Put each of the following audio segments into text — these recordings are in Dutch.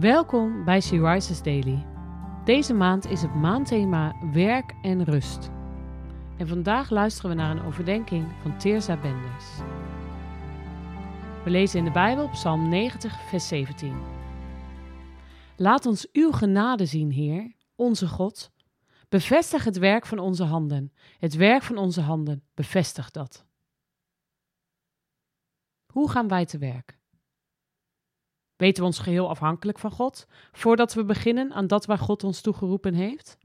Welkom bij She Rises Daily. Deze maand is het maandthema werk en rust. En vandaag luisteren we naar een overdenking van Teerza Benders. We lezen in de Bijbel Psalm 90, vers 17. Laat ons uw genade zien, Heer, onze God. Bevestig het werk van onze handen. Het werk van onze handen, bevestig dat. Hoe gaan wij te werk? Weten we ons geheel afhankelijk van God voordat we beginnen aan dat waar God ons toegeroepen heeft?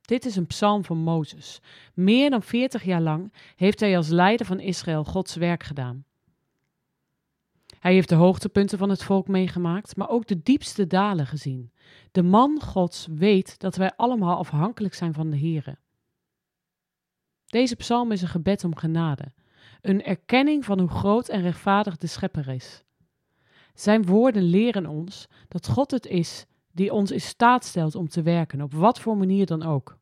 Dit is een psalm van Mozes. Meer dan 40 jaar lang heeft hij als leider van Israël Gods werk gedaan. Hij heeft de hoogtepunten van het volk meegemaakt, maar ook de diepste dalen gezien. De man Gods weet dat wij allemaal afhankelijk zijn van de Here. Deze psalm is een gebed om genade, een erkenning van hoe groot en rechtvaardig de Schepper is. Zijn woorden leren ons dat God het is die ons in staat stelt om te werken, op wat voor manier dan ook.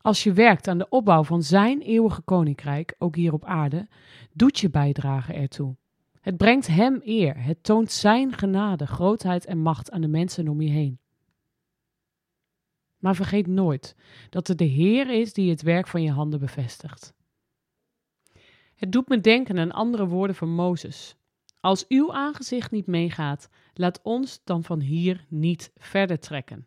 Als je werkt aan de opbouw van Zijn eeuwige koninkrijk, ook hier op aarde, doet je bijdrage ertoe. Het brengt Hem eer, het toont Zijn genade, grootheid en macht aan de mensen om je heen. Maar vergeet nooit dat het de Heer is die het werk van je handen bevestigt. Het doet me denken aan andere woorden van Mozes. Als uw aangezicht niet meegaat, laat ons dan van hier niet verder trekken.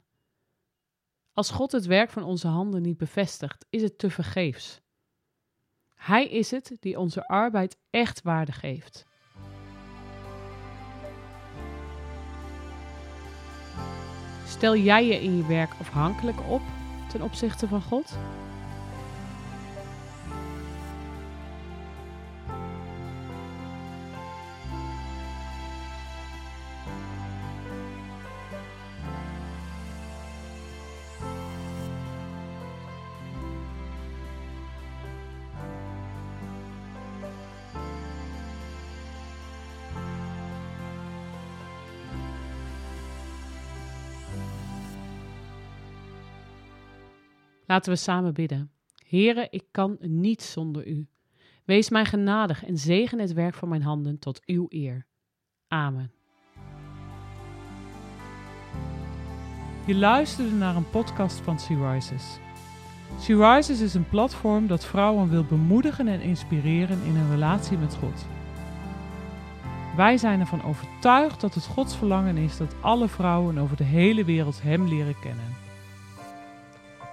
Als God het werk van onze handen niet bevestigt, is het te vergeefs. Hij is het die onze arbeid echt waarde geeft. Stel jij je in je werk afhankelijk op ten opzichte van God? Laten we samen bidden. Heere, ik kan niet zonder u. Wees mij genadig en zegen het werk van mijn handen tot uw eer. Amen. Je luisterde naar een podcast van Sea Rises. Sea Rises is een platform dat vrouwen wil bemoedigen en inspireren in hun relatie met God. Wij zijn ervan overtuigd dat het Gods verlangen is dat alle vrouwen over de hele wereld Hem leren kennen.